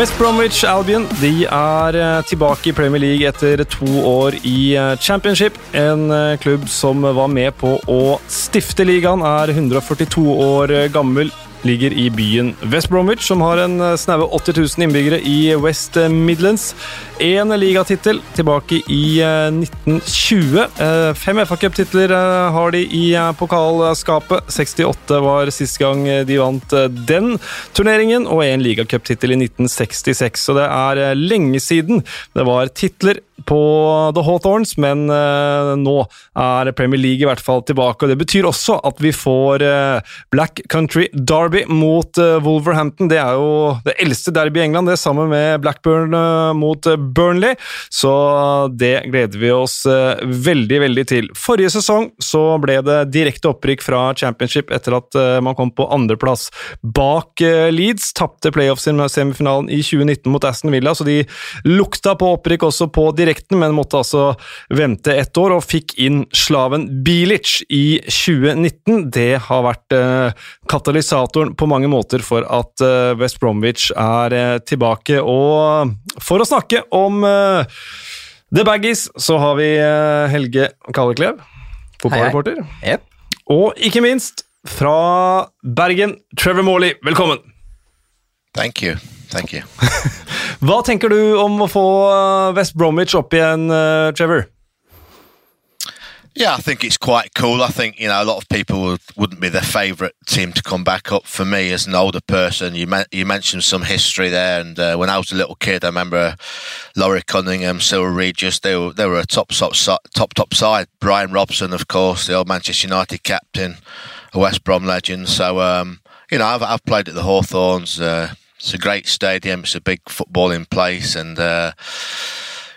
West Bromwich Albion de er eh, tilbake i Premier League etter to år i eh, Championship. En eh, klubb som var med på å stifte ligaen, er 142 år gammel ligger i byen West Bromwich, som har en eh, snaue 80 000 innbyggere i West Midlands. Én ligatittel tilbake i 1920. Eh, eh, fem FA-cuptitler har de i pokalskapet. 68 var sist gang de vant den turneringen, og én ligacuptittel i 1966. Så det er lenge siden det var titler på The Hawthorns, men uh, nå er Premier League i hvert fall tilbake. og Det betyr også at vi får uh, Black Country Derby mot uh, Wolverhampton. Det er jo det eldste derby i England, det sammen med Blackburn mot Burnley. Så det gleder vi oss veldig, veldig til. Forrige sesong så ble det direkte opprykk fra Championship etter at man kom på andreplass bak Leeds. Tapte playoffs-semifinalen i 2019 mot Aston Villa, så de lukta på opprykk også på direkte direkten, men måtte altså vente ett år, og fikk inn slaven Bilic i 2019. Det har vært eh, katalysatoren på mange måter for at eh, West Bromwich er eh, tilbake. Og for å snakke om The Baggies, så har vi Helge Kalleklev, fotballreporter. Yep. Og ikke minst fra Bergen, Trevor Morley. Velkommen! Thank you. Thank you. Hva tenker du om å få uh, West Bromwich opp igjen, uh, Trevor? Yeah, I think it's quite cool. I think you know a lot of people would, wouldn't be their favourite team to come back up. For me, as an older person, you you mentioned some history there, and uh, when I was a little kid, I remember Laurie Cunningham, Cyril Regis. They were they were a top top top top side. Brian Robson, of course, the old Manchester United captain, a West Brom legend. So um, you know, I've I've played at the Hawthorns. Uh, it's a great stadium. It's a big footballing place, and uh,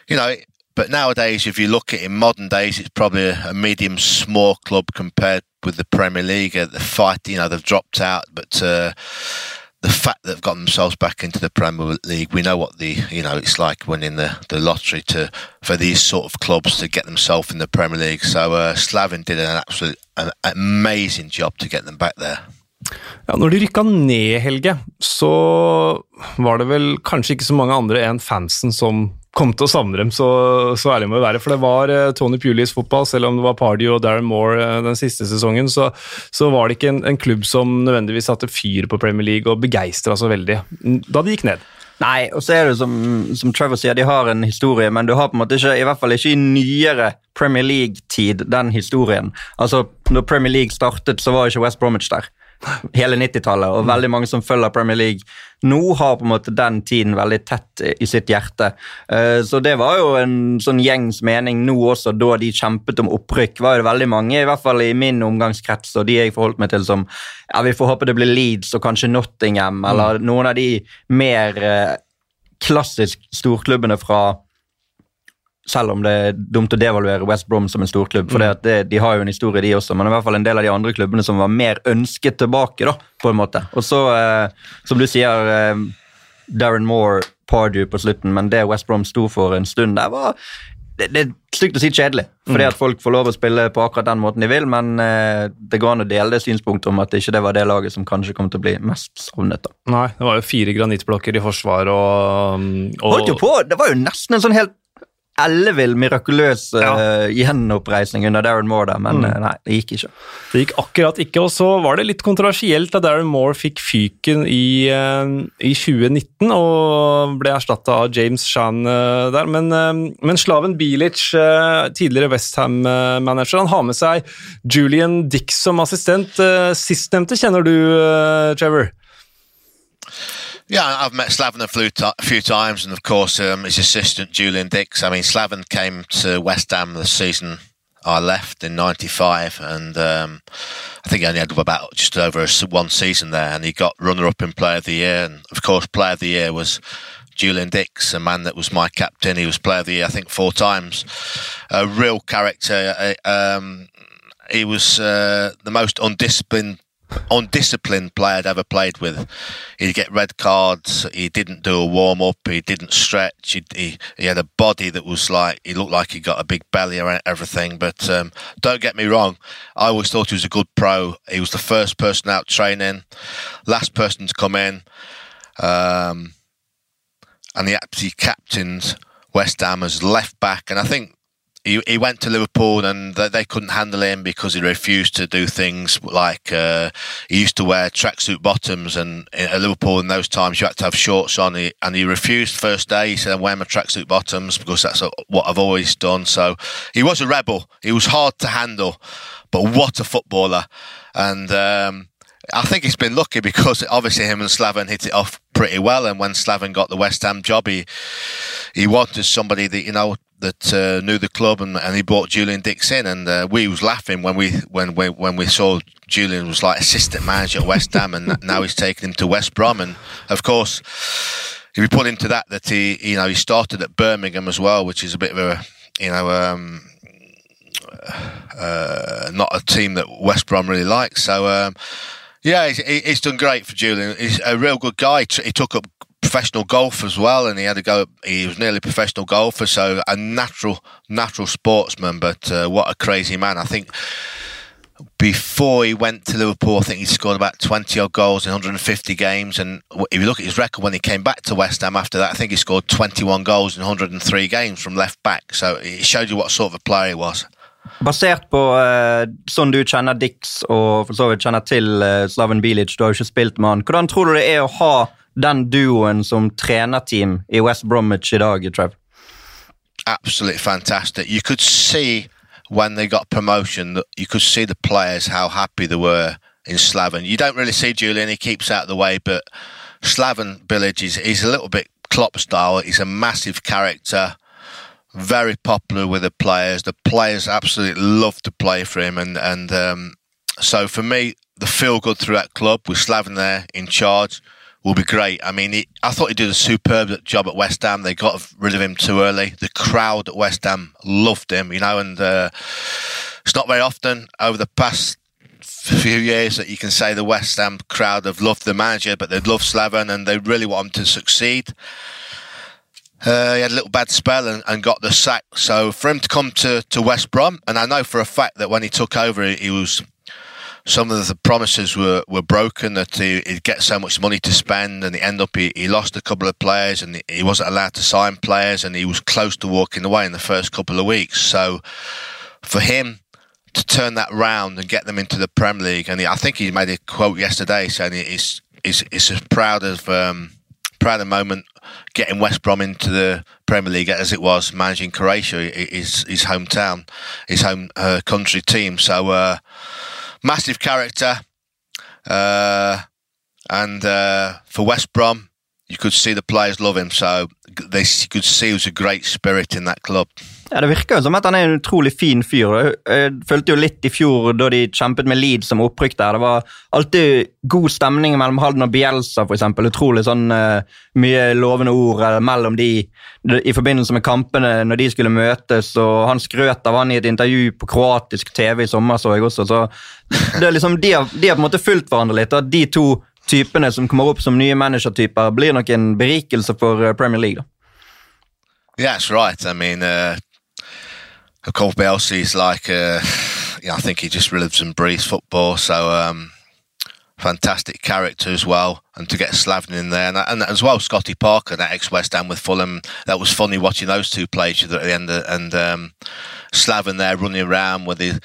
you know. But nowadays, if you look at it in modern days, it's probably a, a medium small club compared with the Premier League. The fight, you know, they've dropped out, but uh, the fact that they've got themselves back into the Premier League, we know what the you know it's like winning the, the lottery to for these sort of clubs to get themselves in the Premier League. So uh, Slavin did an absolute an amazing job to get them back there. Ja, når de rykka ned, Helge, så var det vel kanskje ikke så mange andre enn fansen som kom til å savne dem, så, så ærlig må vi være. For det var uh, Tony Pulis fotball, selv om det var Pardy og Darren Moore uh, den siste sesongen, så, så var det ikke en, en, klubb som nødvendigvis satte fyr på Premier League og begeistra så veldig da de gikk ned. Nei, og så er det som, som, Trevor sier, de har en historie, men du har på en måte ikke, i hvert fall ikke i nyere Premier League-tid, den historien. Altså, når Premier League startet, så var ikke West Bromwich der hele 90-tallet, og veldig mange som følger Premier League nå, har på en måte den tiden veldig tett i sitt hjerte. Eh, så det var jo en sånn gjengs mening nå også, da de kjempet om opprykk. var det veldig mange, i hvert fall i min omgangskrets, og de jeg forholdt meg til som ja, Vi får håpe det blir Leeds og kanskje Nottingham, eller mm. noen av de mer eh, klassisk storklubbene fra selv om det er dumt å devaluere West Brom som en storklubb. For mm. det, de har jo en historie, de også, men i hvert fall en del av de andre klubbene som var mer ønsket tilbake. da, på en måte. Og så, eh, som du sier, eh, Darren Moore, Pardew på slutten, men det West Brom sto for en stund der, var det, det er stygt å si kjedelig, fordi mm. at folk får lov å spille på akkurat den måten de vil, men eh, det går an å dele det synspunktet om at ikke det var det laget som kanskje kom til å bli mest savnet. da. Nei, det var jo fire granittblokker i forsvar og, og Holdt jo på! Det var jo nesten en sånn helt ellevill, mirakuløs ja. uh, gjenoppreisning under Darren Moore, der, men mm. uh, nei, det gikk ikke. Det gikk akkurat ikke, og så var det litt kontroversielt da Darren Moore fikk fyken i, uh, i 2019 og ble erstatta av James Shan der, men, men, slaven Bilic, tidligere Westham-manager, han har med seg Julian Dick som assistent. Sistnevnte kjenner du, Trevor? Yeah, I've met Slaven a few, times, and of course, um, his assistant Julian Dix. I mean, Slaven came to West Ham the season I left in '95, and um, I think he only had about just over one season there, and he got runner-up in Player of the Year, and of course, Player of the Year was Julian Dix, a man that was my captain. He was Player of the Year, I think, four times. A real character. Um, he was uh, the most undisciplined undisciplined player I'd ever played with. He'd get red cards. He didn't do a warm up. He didn't stretch. He, he, he had a body that was like he looked like he got a big belly around everything. But um, don't get me wrong. I always thought he was a good pro. He was the first person out training, last person to come in. Um, and he actually captained West Ham as left back. And I think he, he went to Liverpool and they couldn't handle him because he refused to do things like uh, he used to wear tracksuit bottoms and at Liverpool in those times you had to have shorts on. And he refused first day. He said I'm wearing my tracksuit bottoms because that's what I've always done. So he was a rebel. He was hard to handle but what a footballer. And um, I think he's been lucky because obviously him and Slaven hit it off pretty well. And when Slaven got the West Ham job, he he wanted somebody that you know that uh, knew the club, and, and he brought Julian Dix in. And uh, we was laughing when we when we when we saw Julian was like assistant manager at West Ham, and now he's taken him to West Brom. And of course, if you put into that that he you know he started at Birmingham as well, which is a bit of a you know. Um, uh, not a team that West Brom really likes. So, um, yeah, he's, he's, done great for Julian. He's a real good guy. He took up professional golf as well, and he had to go. He was nearly a professional golfer, so a natural, natural sportsman. But uh, what a crazy man! I think before he went to Liverpool, I think he scored about 20 odd goals in 150 games. And if you look at his record when he came back to West Ham after that, I think he scored 21 goals in 103 games from left back. So it showed you what sort of a player he was. Basert på uh, sånn du kjenner Dix og for så vidt kjenner til uh, Slaven Bilic, du har jo ikke spilt med han. Hvordan tror du det er å ha den duoen som trenerteam i West Bromwich i dag, Trev? Absolutely fantastic. You could see when they got promotion, that you could see the players how happy they were in Slaven. You don't really see Julian; he keeps out of the way, but Slaven Village is he's a little bit Klopp style. He's a massive character, very popular with the players. The players absolutely love to play for him, and and um, so for me, the feel good through that club with Slaven there in charge will be great. I mean, he, I thought he did a superb job at West Ham. They got rid of him too early. The crowd at West Ham loved him, you know, and uh, it's not very often over the past few years that you can say the West Ham crowd have loved the manager, but they love Slaven and they really want him to succeed. Uh, he had a little bad spell and, and, got the sack. So for him to come to, to West Brom, and I know for a fact that when he took over, he was some of the promises were, were broken that he, would get so much money to spend and he end up he, he lost a couple of players and he wasn't allowed to sign players and he was close to walking away in the first couple of weeks. So for him to turn that round and get them into the Premier League and he, I think he made a quote yesterday saying he's he's, he's as proud of um, proud of the moment getting West Brom into the Premier League as it was managing Croatia his his hometown his home uh, country team. So uh, massive character. Uh, and uh, for West Brom, you could see the players love him. So they you could see he was a great spirit in that club. Ja, Det virker jo som at han er en utrolig fin fyr. Jeg følte jo litt i fjor da de kjempet med Leed som opprykk der. Det var alltid god stemning mellom Halden og Bielsa, f.eks. Utrolig sånn uh, mye lovende ord uh, mellom de i forbindelse med kampene når de skulle møtes. og Han skrøt av han i et intervju på kroatisk TV i sommer, så jeg også. så det er liksom, De har, de har på en måte fulgt hverandre litt. og De to typene som kommer opp som nye managertyper, blir nok en berikelse for eh, Premier League. da. Yeah, that's right. I mean, uh, of course, is like, uh, yeah, I think he just lives and breathes football. So, um, fantastic character as well. And to get Slaven in there, and, and as well, Scotty Parker, that ex West Ham with Fulham. That was funny watching those two play each other at the end, of, and um, Slaven there running around with his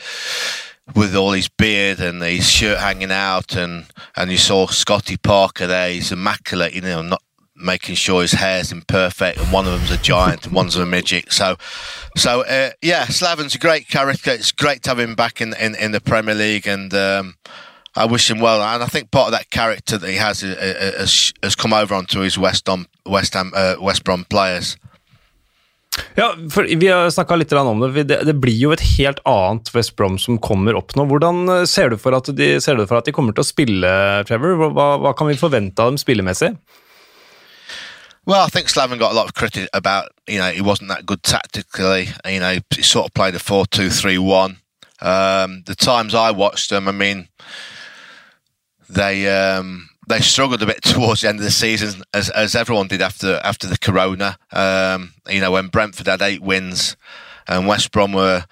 with all his beard and his shirt hanging out, and and you saw Scotty Parker there. He's immaculate, you know, not making sure his hair's imperfect, and one of them's a giant and one's a midget. So, so uh, yeah, Slaven's a great character. It's great to have him back in in, in the Premier League, and um, I wish him well. And I think part of that character that he has uh, uh, has, has come over onto his West Ham West Ham uh, West Brom players. Ja, for Vi har snakka litt om det. det. Blir jo et helt annet West Brom som kommer opp nå. Hvordan ser du for at de, du for at de kommer til å spille, Trevor? Hva, hva kan vi forvente av dem spillemessig? Well, I think Slaven got a lot of credit about, you know, he wasn't that good tactically. You know, he sort of played a 4 2 3 1. Um, the times I watched them, I mean, they um, they struggled a bit towards the end of the season, as as everyone did after after the Corona. Um, you know, when Brentford had eight wins, and West Brom were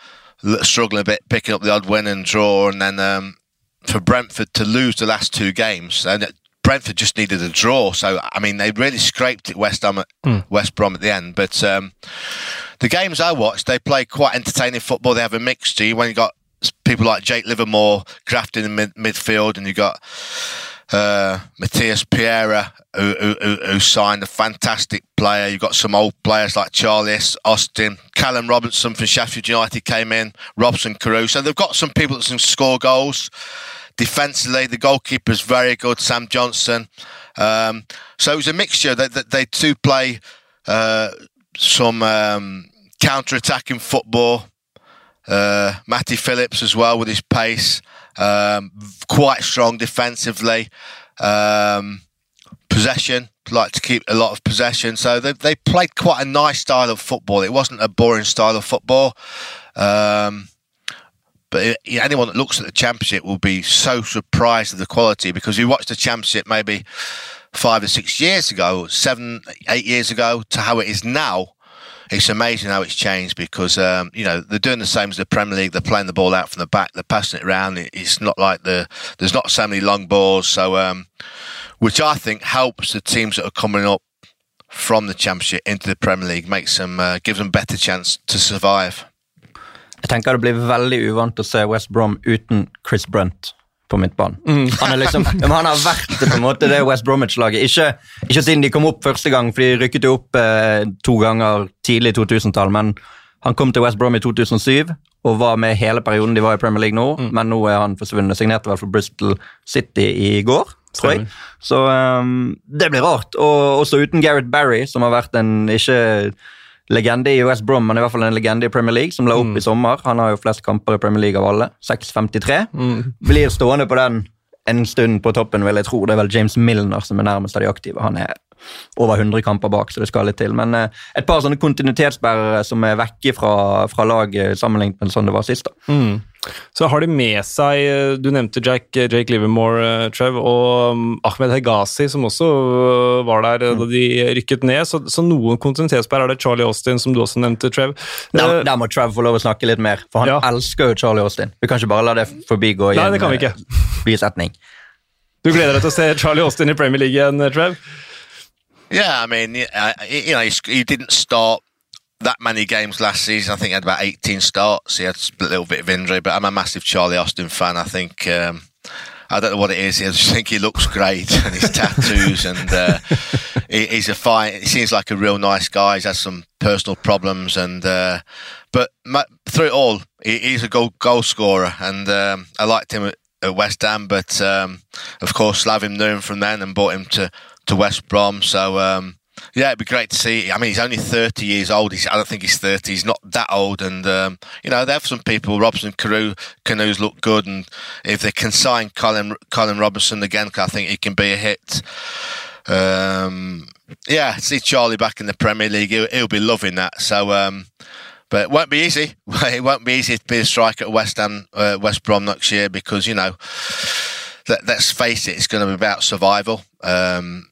struggling a bit, picking up the odd win and draw, and then um, for Brentford to lose the last two games, and Brentford just needed a draw. So I mean, they really scraped it West Ham, at, West Brom at the end. But um, the games I watched, they play quite entertaining football. They have a mixture. When you got people like Jake Livermore grafting in mid- midfield, and you got uh, Matthias Piera, who, who, who, signed a fantastic player. You've got some old players like Charles Austin, Callum Robinson from Sheffield United came in, Robson Caruso. They've got some people that can score goals. Defensively, the goalkeeper's very good, Sam Johnson. Um, so it was a mixture. They, they, they do play uh, some um, counter-attacking football. Uh, Matty Phillips as well with his pace. Um, quite strong defensively. Um, possession, like to keep a lot of possession. So they, they played quite a nice style of football. It wasn't a boring style of football. Um, but anyone that looks at the championship will be so surprised at the quality because you watched the championship maybe five or six years ago, seven, eight years ago, to how it is now it's amazing how it's changed because um, you know they're doing the same as the Premier League. They're playing the ball out from the back. They're passing it around. It's not like the there's not so many long balls. So, um, which I think helps the teams that are coming up from the Championship into the Premier League, makes them uh, gives them better chance to survive. Jeg tenker det blir veldig uvant å se West Brom uten Chris Brunt på midtbanen. Mm. Han, liksom, han, har vært på en måte det West Bromwich-laget. Ikke, ikke, siden de kom opp første gang, for de rykket jo opp eh, to ganger tidlig i 2000-tall, men han kom til West Brom i 2007 og var med hele perioden de var i Premier League nå, mm. men nå er han forsvunnet. Signerte vel for Bristol City i går, tror jeg. Så um, det blir rart. Og også uten Gareth Barry, som har vært en ikke legende i US Brom, men i hvert fall en legende i Premier League, som la opp mm. i sommer. Han har jo flest kamper i Premier League av alle. 6,53. Mm. Blir stående på den en stund på toppen, vil jeg tro. Det er vel James Milner som er nærmest av de aktive. Han er over 100 kamper bak, så det skal litt til. Men eh, et par sånne kontinuitetsbærere som er vekke fra, fra laget sammenlignet med sånn det var sist. da. Mm. Så har de med seg eh, Du nevnte Jack, eh, Jake Livermore, uh, Trev, og um, Ahmed Hegazi, som også var der uh, da de rykket ned. Så, så noen kontinuitetsbær er det Charlie Austin, som du også nevnte, Trev. Der, der, må Trev få lov å snakke litt mer, for han ja. elsker jo Charlie Austin. Vi kan ikke bare la det forbigå i Nei, det kan vi bisetning. Du gleder deg til å se Charlie Austin i Premier League igjen, Trev? Yeah, I mean, you know, he didn't start that many games last season. I think he had about 18 starts. He had a little bit of injury, but I'm a massive Charlie Austin fan. I think. Um, I don't know what it is. I just think he looks great and his tattoos and uh, he, he's a fine. He seems like a real nice guy. He's had some personal problems and uh, but through it all, he, he's a goal goal scorer and um, I liked him at, at West Ham. But um, of course, Slavim knew him from then and brought him to to West Brom. So um, yeah, it'd be great to see. I mean, he's only 30 years old. He's, I don't think he's 30. He's not that old. And, um, you know, they have some people, Robson Carew, Canoes look good. And if they can sign Colin, Colin Robinson again, I think he can be a hit. Um, yeah, see Charlie back in the Premier League. He'll, he'll be loving that. So, um, but it won't be easy. It won't be easy to be a striker at West Ham, uh, West Brom next year because, you know, let, us face it, it's going to be about survival. Um,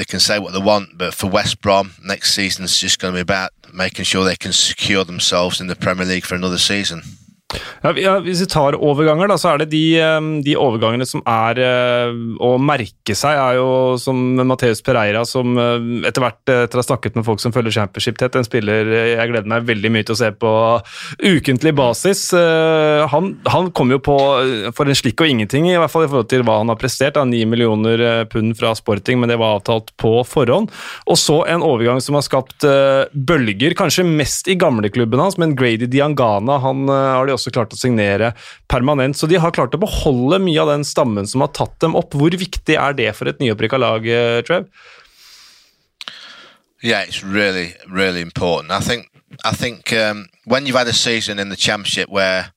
they can say what they want, but for West Brom, next season is just going to be about making sure they can secure themselves in the Premier League for another season. Ja, hvis vi tar overganger, da, så er det de, de overgangene som er uh, å merke seg, er jo som Mateus Pereira, som uh, etter hvert, etter å ha snakket med folk som følger championship tett, en spiller jeg gleder meg veldig mye til å se på ukentlig basis. Han, han kom jo på for en slikk og ingenting, i hvert fall i forhold til hva han har prestert. Da, 9 millioner pund fra Sporting, men det var avtalt på forhånd. Og så en overgang som har skapt bølger, kanskje mest i gamleklubben hans, men Grady Diangana han har de også også klart å signere permanent. Så de har klart å beholde mye av den stammen som har tatt dem opp. Hvor viktig er det for et nyopprykka lag, eh, Trev? Yeah, it's really, really important. I think, I think um, when you've had a season in the championship where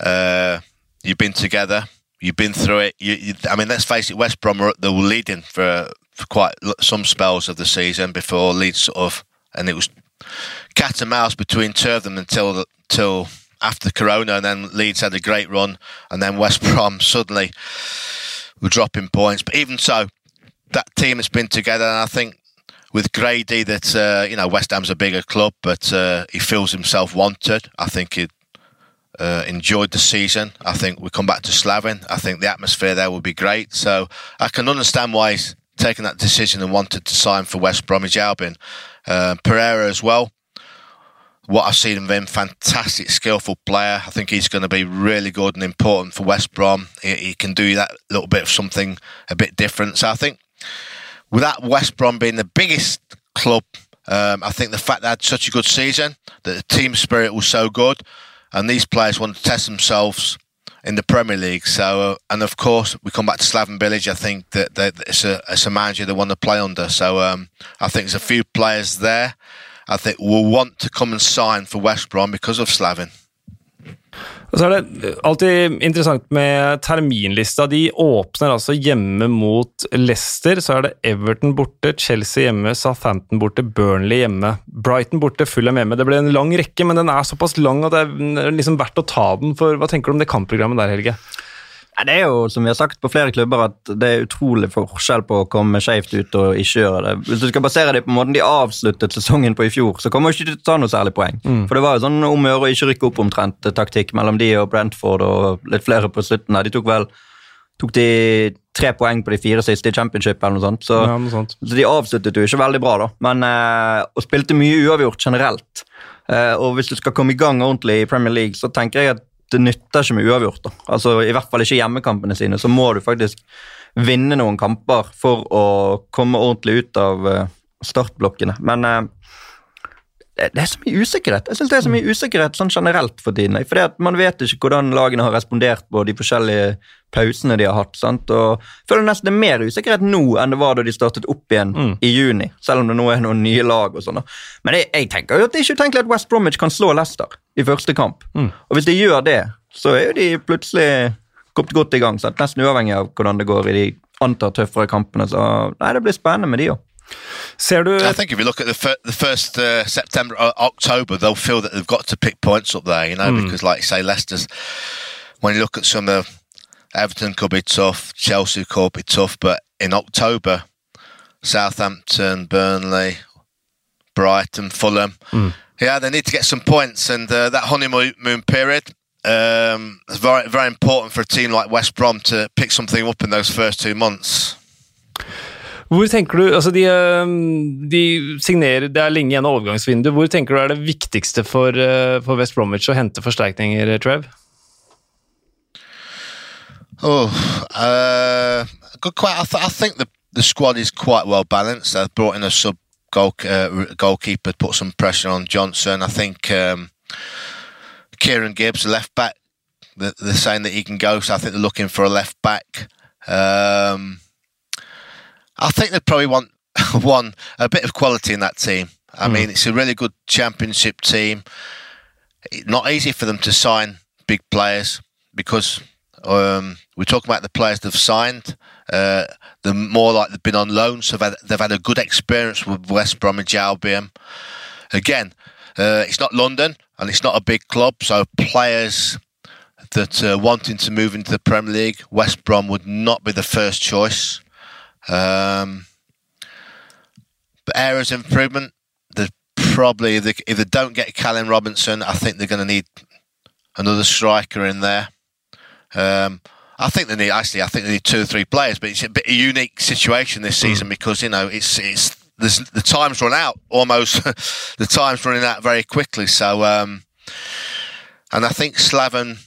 uh, you've been together, you've been through it. You, you, I mean, let's face it, West Brom were, they were leading for, for quite some spells of the season before Leeds sort of, and it was cat and mouse between two of them until until after Corona, and then Leeds had a great run, and then West Brom suddenly were dropping points. But even so, that team has been together, and I think with Grady that uh, you know West Ham's a bigger club, but uh, he feels himself wanted. I think he uh, enjoyed the season. I think we come back to Slavin. I think the atmosphere there will be great. So I can understand why he's taken that decision and wanted to sign for West Bromwich Albion. Uh, Pereira as well. What I've seen of him, fantastic, skillful player. I think he's going to be really good and important for West Brom. He, he can do that little bit of something a bit different. So I think without West Brom being the biggest club, um, I think the fact they had such a good season, that the team spirit was so good, and these players want to test themselves in the Premier League. So, uh, and of course, we come back to Slaven Village. I think that, that it's a it's a manager they want to play under. So, um, I think there's a few players there. I think will want to come and sign for West Brom because of Slavin. Og så er det alltid interessant med terminlista. De åpner altså hjemme mot Leicester. Så er det Everton borte, Chelsea hjemme, Southampton borte, Burnley hjemme. Brighton borte, Fulham hjemme. Det ble en lang rekke, men den er såpass lang at det er liksom verdt å ta den. For Hva tenker du om det kampprogrammet der, Helge? Det er jo, som vi har sagt på flere klubber, at det er utrolig forskjell på å komme skjevt ut og ikke gjøre det. Hvis du skal basere det på måten de avsluttet sesongen på i fjor, så kommer du ikke til å ta noe særlig poeng. Mm. For det var jo sånn om å gjøre å ikke rykke opp omtrent taktikk mellom de og Brentford og litt flere på slutten. De tok vel tok de tre poeng på de fire siste i championship, eller noe sånt. Så, ja, noe sånt. så de avsluttet jo ikke veldig bra, da. Men, eh, og spilte mye uavgjort generelt. Eh, og hvis du skal komme i gang ordentlig i Premier League, så tenker jeg at det nytter ikke med uavgjort. da. Altså, I hvert fall ikke hjemmekampene sine. Så må du faktisk vinne noen kamper for å komme ordentlig ut av uh, startblokkene. Men uh, det er så mye usikkerhet. Jeg synes det er så mye usikkerhet sånn generelt for tiden. Fordi at Man vet ikke hvordan lagene har respondert på de forskjellige pausene de har hatt. sant? Og jeg føler nesten det er mer usikkerhet nå enn det var da de startet opp igjen mm. i juni. Selv om det nå er noen nye lag og sånn. Men jeg, jeg, tenker jo at det er ikke utenkelig at West Bromwich kan slå Leicester i første kamp. Mm. Og hvis de gjør det, så er jo de plutselig kommet godt i gang. Sant? Nesten uavhengig av hvordan det går i de antatt tøffere kampene. Så nei, det blir spennende med de òg. Du I think if you look at the, fir the first uh, September, uh, October, they'll feel that they've got to pick points up there, you know, mm. because like you say, Leicester's. When you look at some of Everton could be tough, Chelsea could be tough, but in October, Southampton, Burnley, Brighton, Fulham, mm. yeah, they need to get some points, and uh, that honeymoon period. Um, is very very important for a team like West Brom to pick something up in those first two months. Hvor tenker du, altså de, ehm, de, signerer, Det er lenge igjen av overgangsvinduet. Hvor tenker du er det viktigste for, eh, for West Bromwich å hente forsterkninger, Trev? Oh, uh, I, th I, think the, squad is quite well balanced. They've brought in a sub goal, uh, goalkeeper put some pressure on Johnson. I think um, Kieran Gibbs, left back, they're, saying that he can go, so I think they're looking for a left back. Um, I think they probably want one a bit of quality in that team. I mm. mean, it's a really good championship team. Not easy for them to sign big players because um, we're talking about the players they've signed. Uh, they're more like they've been on loan, so they've had, they've had a good experience with West Bromwich Albion. Again, uh, it's not London and it's not a big club, so players that are wanting to move into the Premier League, West Brom would not be the first choice. Um, but areas of improvement, there's probably if they, if they don't get Callum Robinson, I think they're going to need another striker in there. Um, I think they need actually. I think they need two or three players, but it's a bit of a unique situation this season mm. because you know it's it's the time's run out almost. the time's running out very quickly. So, um, and I think Slaven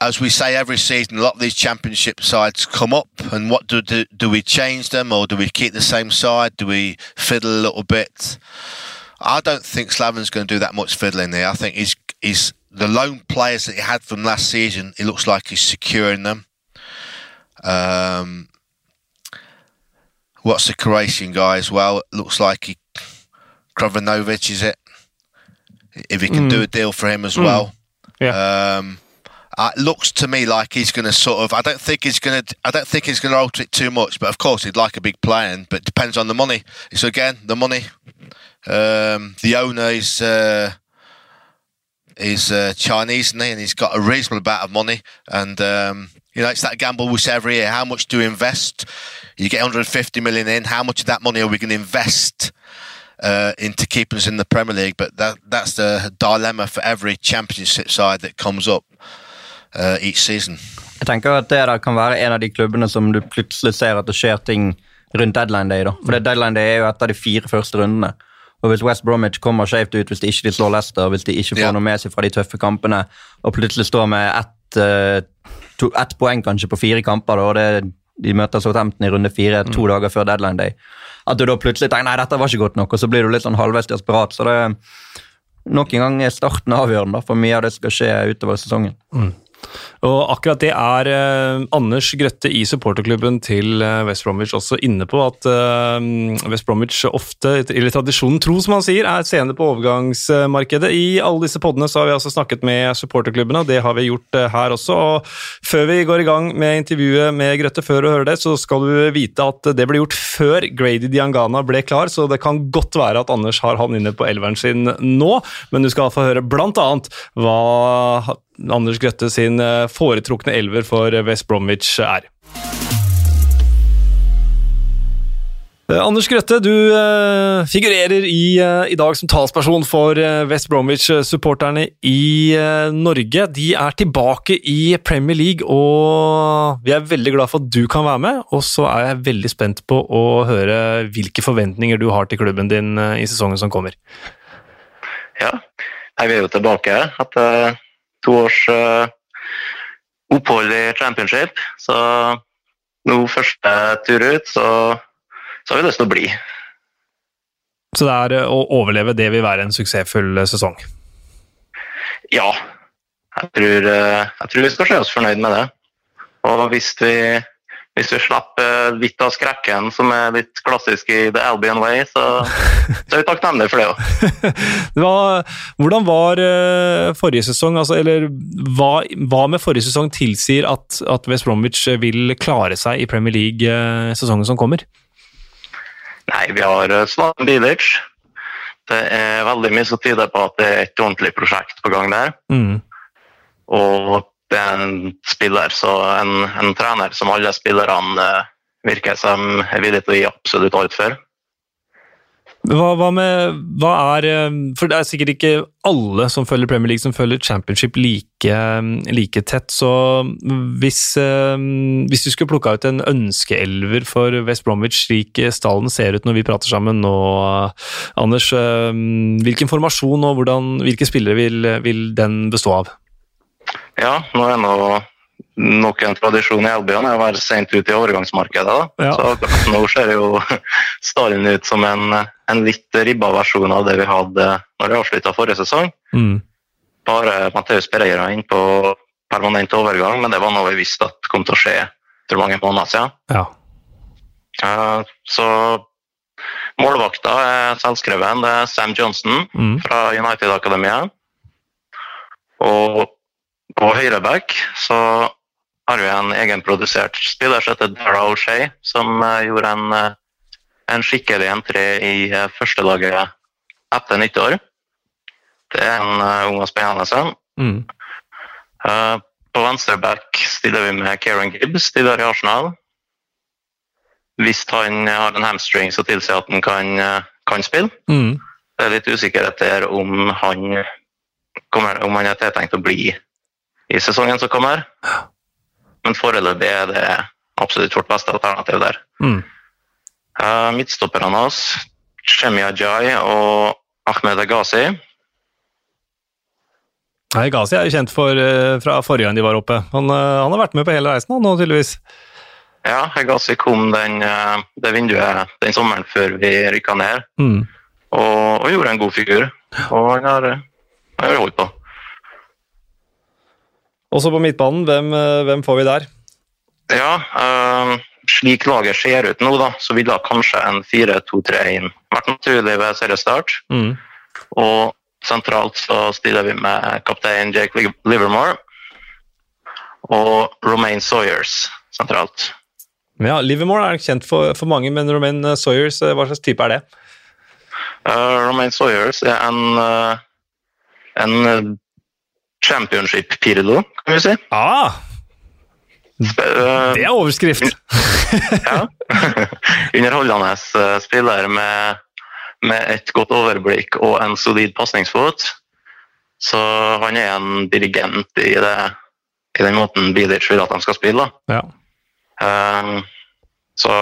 as we say every season, a lot of these championship sides come up, and what do, do do we change them, or do we keep the same side? Do we fiddle a little bit? I don't think Slaven's going to do that much fiddling there. I think he's he's the lone players that he had from last season. It looks like he's securing them. Um, what's the Croatian guy as well? It looks like he Krovanovic is it? If he can mm. do a deal for him as mm. well. Yeah. Um, uh, looks to me like he's going to sort of. I don't think he's going to. I don't think he's going to alter it too much. But of course, he'd like a big plan. But depends on the money. So again, the money. Um, the owner is uh, is uh, Chinese, and, he? and he's got a reasonable amount of money. And um, you know, it's that gamble we say every year. How much do we invest? You get 150 million in. How much of that money are we going to invest? uh, into keeping us in the Premier League. But that that's the dilemma for every Championship side that comes up uh, each season. Jeg tenker at det der kan være en av de klubbene som du plutselig ser at det skjer ting rundt deadline day. da. For det deadline day er jo et av de fire første rundene. Og Hvis West Bromwich kommer skjevt ut, hvis de ikke slår Leicester, hvis de ikke får Ja. noe med seg fra de tøffe kampene, og plutselig står med ett, uh, to, ett poeng kanskje på fire kamper, da, og det, de møter Southampton i runde fire to dager før deadline day, at du da plutselig tenker nei, dette var ikke godt nok, og så blir du litt sånn halvveis desperat. Så det nok en gang er starten avgjørende da, for mye av det som skal skje utover sesongen. Og akkurat det er eh, Anders Grøtte i supporterklubben til eh, West Bromwich også inne på, at eh, West Bromwich ofte, eller tradisjonen tro som han sier, er sene på overgangsmarkedet. I alle disse poddene så har vi altså snakket med supporterklubbene, og det har vi gjort her også. Og før vi går i gang med intervjuet med Grøtte, før du hører det, så skal du vite at det ble gjort før Grady Diangana ble klar, så det kan godt være at Anders har han inne på elveren sin nå, men du skal få høre blant annet hva Anders Grøtte sin eh, foretrukne elver for West Bromwich er. Eh, Anders Grøtte, du eh, figurerer i, i dag som talsperson for West Bromwich-supporterne i Norge. De er tilbake i Premier League, og vi er veldig glad for at du kan være med. Og så er jeg veldig spent på å høre hvilke forventninger du har til klubben din i sesongen som kommer. Ja, jeg er jo tilbake etter to års eh, opphold i championship. Så nå første tur ut, så, så har vi lyst til å bli. Så det er eh, å overleve det vil være en suksessfull eh, sesong. Ja, jeg tror, jeg tror vi skal se oss fornøyd med det. Og hvis vi, hvis vi slipper litt av skrekken, som er litt klassisk i The Albion Way, så, så er vi takknemlige for det òg. Hvordan var eh, forrige sesong, altså, eller hva, hva med forrige sesong tilsier at, at West Bromwich vil klare seg i Premier League eh, sesongen som kommer? Nei, vi har eh, Slaven Bilic. Det er veldig mye som tyder på at det er et ordentlig prosjekt på gang der. Mm. Og det er en spiller, så en, en trener som alle spillerne eh, virker som er villig til å gi absolutt alt for. Hva, hva med hva er eh, For det er sikkert ikke alle som følger Premier League, som følger Championship like, eh, like tett. Så hvis, hvis du skulle plukka ut en ønskeelver for West Bromwich, slik stallen ser ut når vi prater sammen nå, Anders, hvilken formasjon og hvordan, hvilke spillere vil, vil den bestå av? Ja, nå er nå nok en tradisjon i Albion er å være sent ute i overgangsmarkedet. Da. Ja. Så nå ser jo stallen ut som en, en litt ribba versjon av det vi hadde når vi avslutta forrige sesong. Mm. Bare Matheus Pereira inn på permanent overgang, men det var noe vi visste at kom til å skje for mange måneder siden. Ja. Uh, Så målvakta er selvskreven. Det er Sam Johnson Mm. fra United-akademiet. Og på høyreback så har vi en egenprodusert spiller som heter Dara O'Shea, som eh, gjorde en, eh, en skikkelig entré i eh, førstelaget etter nyttår. Det er en ung og spennende sønn. Mm. Uh, På venstreback stiller vi med Kieran Gibbs, tidligere i Arsenal. Hvis han har en hamstring som tilsier at han kan, kan spille. Mm. Det er litt usikkerhet der om han, kommer, om han er tiltenkt å bli i sesongen som kommer. Men foreløpig er det absolutt vårt beste alternativ der. Mm. Uh, Midtstopperne hans, Shemi Ajay og Ahmed Agazi. Nei, Gazi er jo kjent for, eh, fra forrige gang de var oppe. Han, eh, han har vært med på hele reisen han, nå, tydeligvis. Ja, Gazi kom den, det vinduet den sommeren før vi rykka ned, Mm. og, og gjorde en god figur. Og han har, han har holdt på. Også på midtbanen, hvem, eh, hvem får vi der? Ja, eh, slik laget ser ut nå, da, så ville kanskje en 4-2-3-1 vært naturlig ved seriestart. Mm. Og sentralt så stiller vi med kaptein Jake Livermore og Romaine Sawyers sentralt. Ja, Livermore er kjent for, for mange, men Romaine Sawyers, eh, hva slags type er det? Uh, Romaine Sawyers er en, uh, en eh, championship-pirlo, kan vi si. Ah, eh, det er overskrift! ja. Underholdende spiller med med et godt overblikk og en solid pasningsfot. Så han er en dirigent i, det, i den måten Bilic vil at de skal spille. Ja. Um, så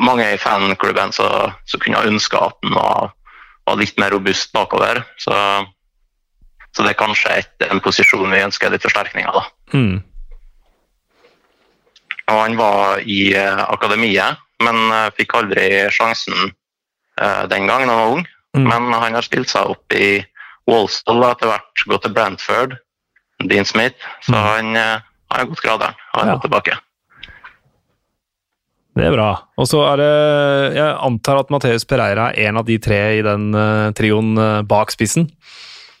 mange i fanklubben så, så kunne ha ønska at han var, var, litt mer robust bakover. Så, så det er kanskje et, en posisjon vi ønsker litt forsterkninger da. Mm. Og han var i uh, akademiet, men uh, fikk aldri sjansen uh, den gangen han var ung. Mm. Men han har spilt seg opp i Walsall og etter hvert gått til Brantford, Dean Smith. Så Mm. han, har gått graderen. Han er Ja. tilbake. Det er bra. Og så er det Jeg antar at Mateus Pereira er en av de tre i den trioen bak spissen.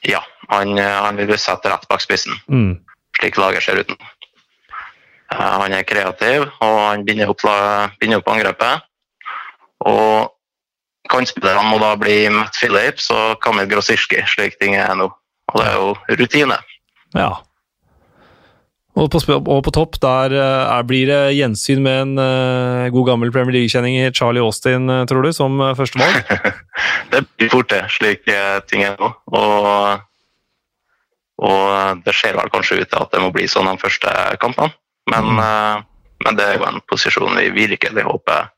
Ja, han, han vil satt rett bak spissen, Mm. slik laget ser ut nå. Eh, Han er kreativ, og han binder opp, binder opp angrepet. Og kantspillerne må da bli Matt Phillips og Kamil Grosirski, slik ting er nå. Og det er jo rutine. Ja. Og på, og på topp der uh, er, blir det gjensyn med en uh, god gammel Premier League-kjenning i Charlie Austin, uh, tror du, som førstevalg? Det blir fort det, slik eh, ting er nå. Og, og det ser vel kanskje ut til at det må bli sånn de første kampene. Men, Mm. uh, men det er jo en posisjon vi virkelig håper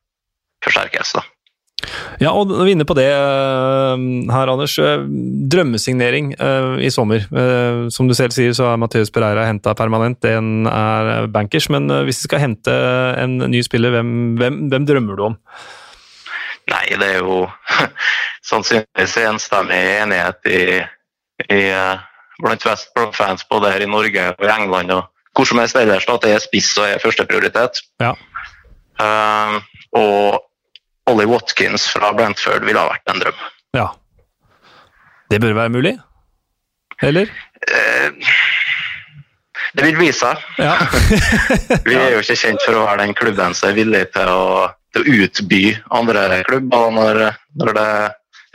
forsterkes. da. Ja, og når vi er inne på det uh, her, Anders. uh, drømmesignering uh, i sommer. Som du selv sier, så er Matheus Pereira henta permanent. Den er bankers. Men hvis du skal hente en ny spiller, hvem, hvem, hvem drømmer du om? Nei, det er jo sannsynligvis enstemmig enighet i, i, eh, blant West Brom-fans både her i Norge og i England og hvor som helst ellers at det er spiss og er førsteprioritet. Ja. Uh, og Ollie Watkins fra Brentford ville ha vært en drøm. Ja. Det bør være mulig? Eller? Eh, det vil vise seg. Ja. Vi er jo ikke kjent for å være den klubben som er villig til å, til å utby andre klubber når, når det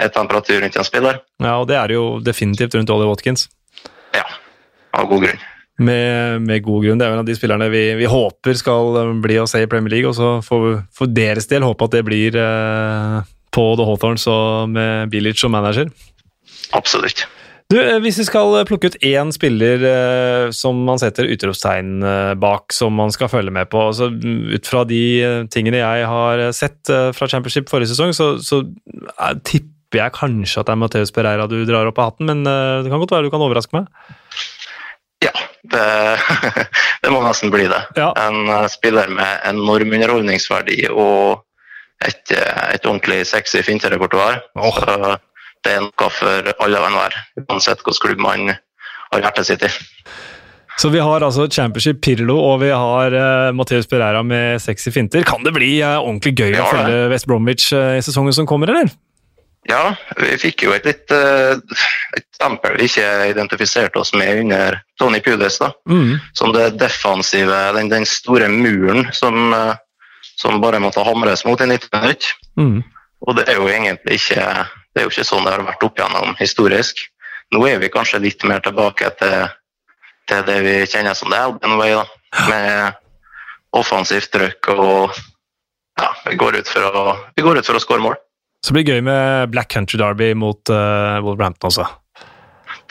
er temperatur rundt en spiller. ja, og det er det jo definitivt rundt Ollie Watkins. Ja, av god grunn. Med, med god grunn. Det er jo en av de spillerne vi, vi håper skal eh, bli å se i Premier League, og så får vi for deres del håpe at det blir eh, på The Hawthorns og med Bilic som manager. Absolutt. Du, eh, Hvis vi skal plukke ut én spiller eh, som man setter utropstegn eh, bak, som man skal følge med på altså, mm, Ut fra de eh, tingene jeg har sett eh, fra Championship forrige sesong, så, så eh, tipper jeg kanskje at det er Mateus Pereira du drar opp av hatten, men eh, det kan godt være du kan overraske meg. Ja, det, det må nesten bli det. Ja. En eh, spiller med enorm underholdningsverdi og et, eh, et ordentlig sexy finterepertoar. Oh. Så Det er noe for alle og enhver, uansett hvilken klubb man har hjertet sitt i. Så vi har altså Championship Pirlo, og vi har uh, Matheus Pereira med sexy finter. Kan det bli uh, ordentlig gøy å følge West Bromwich uh, i sesongen som kommer, eller? Ja, vi fikk jo et litt eh, et stempel vi ikke identifiserte oss med under Tony Pudes. da. Mm. Som det defensive, den, den store muren som, eh, som bare måtte hamres mot i 90 minutter. Mm. Og det er jo egentlig ikke, det er jo ikke sånn det har vært opp gjennom historisk. Nå er vi kanskje litt mer tilbake til, til det vi kjenner som det Albion Way, da. Med offensivt trøkk og ja, vi går ut for å, vi går ut for å skåre mål. Så blir det gøy med Black Country Derby mot uh, Wolverhampton også.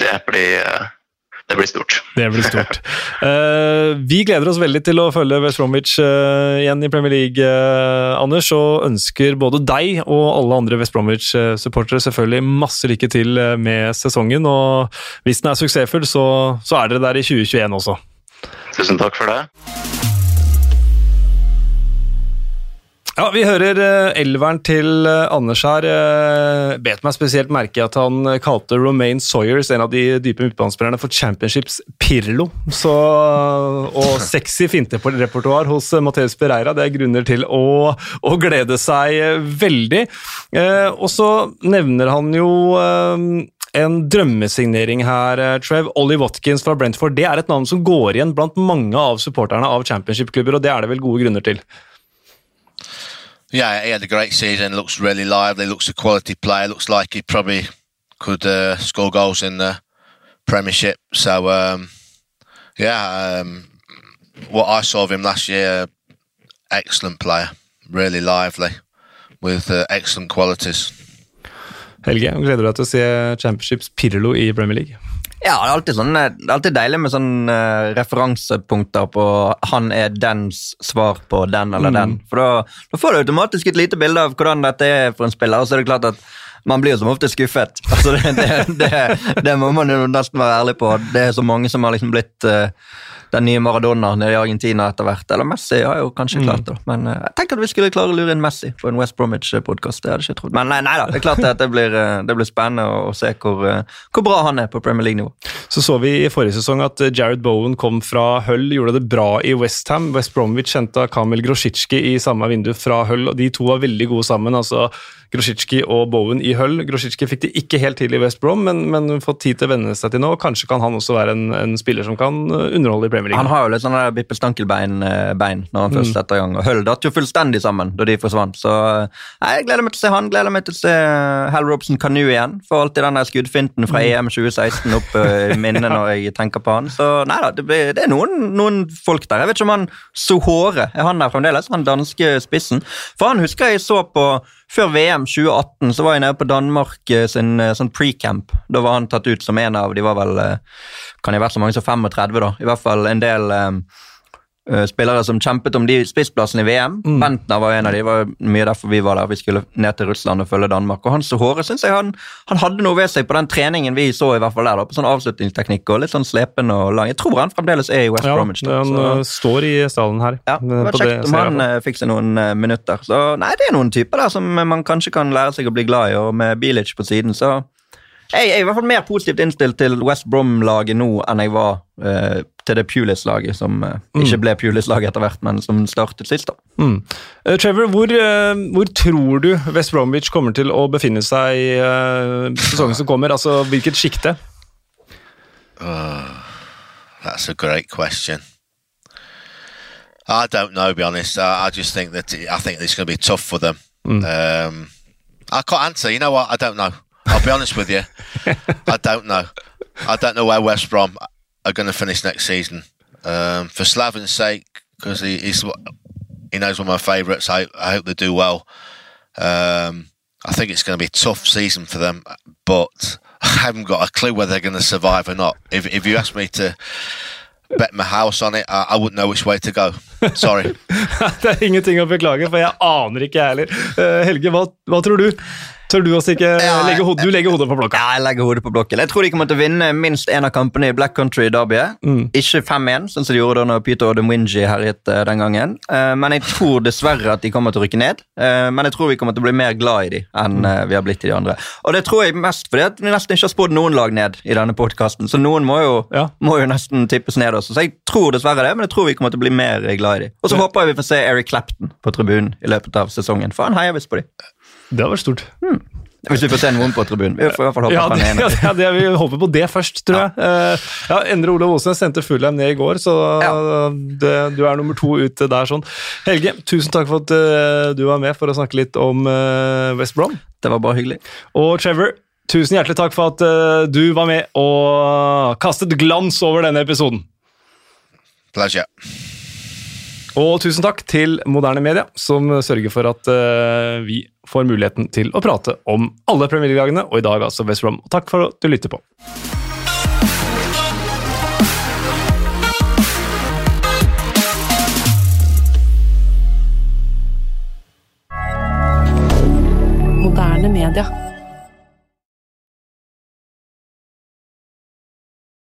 Det blir, eh, det blir stort. Det blir stort. uh, vi gleder oss veldig til å følge West Bromwich uh, igjen i Premier League, Anders, og ønsker både deg og alle andre West Bromwich-supportere selvfølgelig masse lykke til med sesongen. Og hvis den er suksessfull, så, så er dere der i 2021 også. Tusen takk for det. Ja, Vi hører uh, elveren til eh, Anders her. Uh, bet meg spesielt merke at han eh, kalte Romaine Sawyers, en av de dype midtbanespillerne, for Championships Pirlo. Så, og sexy finterepertoar hos Mateus Pereira. Det er grunner til å, å glede seg veldig. Og så nevner han jo en drømmesignering her, Trev. Ollie Watkins fra Brentford. Det er et navn som går igjen blant mange av supporterne av championship-klubber, og det er det vel gode grunner til. Yeah, he had a great season. Looks really lively. Looks a quality player. Looks like he probably could uh, score goals in the Premiership. So, um, yeah, um, what I saw of him last year, excellent player. Really lively. with uh, excellent qualities. Helge, gleder du deg til å se Championships Pirlo i Premier League? Ja, det er alltid, sånn, det er alltid deilig med sånne uh, referansepunkter på han er dens svar på den eller Mm. den. For da, da får du automatisk et lite bilde av hvordan dette er for en spiller, og så er det klart at man blir jo som ofte skuffet. Altså, det, det, det, det må man jo nesten være ærlig på. Det er så mange som har liksom blitt uh, den nye Maradona nede i Argentina etter hvert. Eller Messi har jo kanskje klart det, men uh, jeg tenker at vi skulle klare å lure inn Messi på en West Bromwich-podkast. Det hadde jeg ikke trodd. Men nei, nei da, det er klart at det blir, uh, det blir spennende å, se hvor, hvor bra han er på Premier League-nivå. Så så vi i forrige sesong at eh, Jared Bowen kom fra Hull, gjorde det bra i Westham. West Bromwich henta Kamil Grosicki i samme vindu fra Hull, og de to var veldig gode sammen. altså Grosicki og Bowen i Hull. Grosicki fikk de ikke helt til i West Brom, men, men fått tid til å venne seg til nå. Kanskje kan han også være en, en spiller som kan eh, underholde i Premier League. Han har jo litt sånn der Bippe Stankelbein eh, når han først setter i gang. Og Hull datt jo fullstendig sammen da de forsvant. Så eh, nei, jeg gleder meg til å se han. Gleder meg til å se eh, Hal Robson Kanu igjen. Får alltid den der skuddfinten fra EM 2016 opp eh, i minnet når jeg tenker på han. Så nei da, det, blir, det er noen, noen folk der. Jeg vet ikke om han Sohore er han der fremdeles, han danske spissen. For han husker jeg så på før VM 2018 så var jeg nede på Danmark eh, sin eh, sånn pre-camp. Da var han tatt ut som en av De var vel eh, Kan jeg ha vært så mange som 35, da? I hvert fall en del eh, spillere som kjempet om de spissplassene i VM. Bentner var en av de, det var mye derfor vi var der. Vi skulle ned til Russland og følge Danmark. Og Hans Håre synes jeg han, han hadde noe ved seg på den treningen vi så, i hvert fall der, da, på sånn avslutningsteknikk og litt sånn slepen og lang. Jeg tror han fremdeles er i West ja, Bromwich. da, han så- eh, står i stallen her. ja, det eh, var kjekt om han eh, fikk seg noen eh, minutter. Så nei, det er noen typer der som man kanskje kan lære seg å bli glad i, og med Bilic på siden, så jeg er i hvert fall mer positivt innstilt til West Brom-laget nå enn jeg var eh, til det Pulis-laget, som mm. ikke ble Pulis-laget etter hvert, men som startet sist. da. Mm. Uh, Trevor, hvor, uh, hvor tror du West Bromwich kommer til å befinne seg i uh, sesongen som kommer? Altså, Hvilket sjikte? That's a great question. I don't know, be honest. I, I just think that I think it's going to be tough for them. Um, I can't answer. You know what? I don't know. I'll be honest with you. I don't know. I don't know where West Brom are going to finish next season. Um, for Slavin's sake, because he, he's he knows one of my favourites. I, I hope they do well. Um, I think it's going to be a tough season for them, but I haven't got a clue whether they're going to survive or not. If if you ask me to bet my house on it, I, I wouldn't know which way to go. Sorry. det er ingenting å beklage, for jeg aner ikke, jeg heller. Eh, Helge, hva, hva tror du? Tør du også ikke Ja, legge hodet, du legger hodet på blokka? Ja, jeg legger hodet på blokken. Jeg tror de kommer til å vinne minst én av kampene i Black Country Derbyet. Ikke 5-1, sånn som de gjorde da når Peter Odemwinji herjet eh, den gangen. Eh, men jeg tror dessverre at de kommer til å rykke ned. Eh, men jeg tror vi kommer til å bli mer glad i de enn eh, vi har blitt i de andre. Og det tror jeg mest fordi at vi nesten ikke har spådd noen lag ned i denne podkasten, så noen må jo, Ja. må jo nesten tippes ned også. Så jeg tror dessverre det, men jeg tror vi kommer til å bli mer glad i de. Og så håper jeg vi får se Eric Clapton på tribunen i løpet av sesongen, for han heier visst på de. Det hadde vært stort. Hvis vi får se noen på tribunen. Vi får i hvert fall håpe Ja, det, ja, det, vi håper på det først, tror jeg. Eh, ja, Endre Olav Osnes sendte Fulheim ned i går, så Ja. det, du er nummer to ute der. sånn. Helge, tusen takk for at eh, du var med for å snakke litt om eh, West Brom. Det var bare hyggelig. Og Trevor, tusen hjertelig takk for at eh, du var med og kastet glans over denne episoden. Pleasure. Og tusen takk til Moderne Media, som sørger for at eh, vi får muligheten til å prate om alle Premier League-dagene, og i dag altså West Brom. Takk for at du lytter på. Moderne media.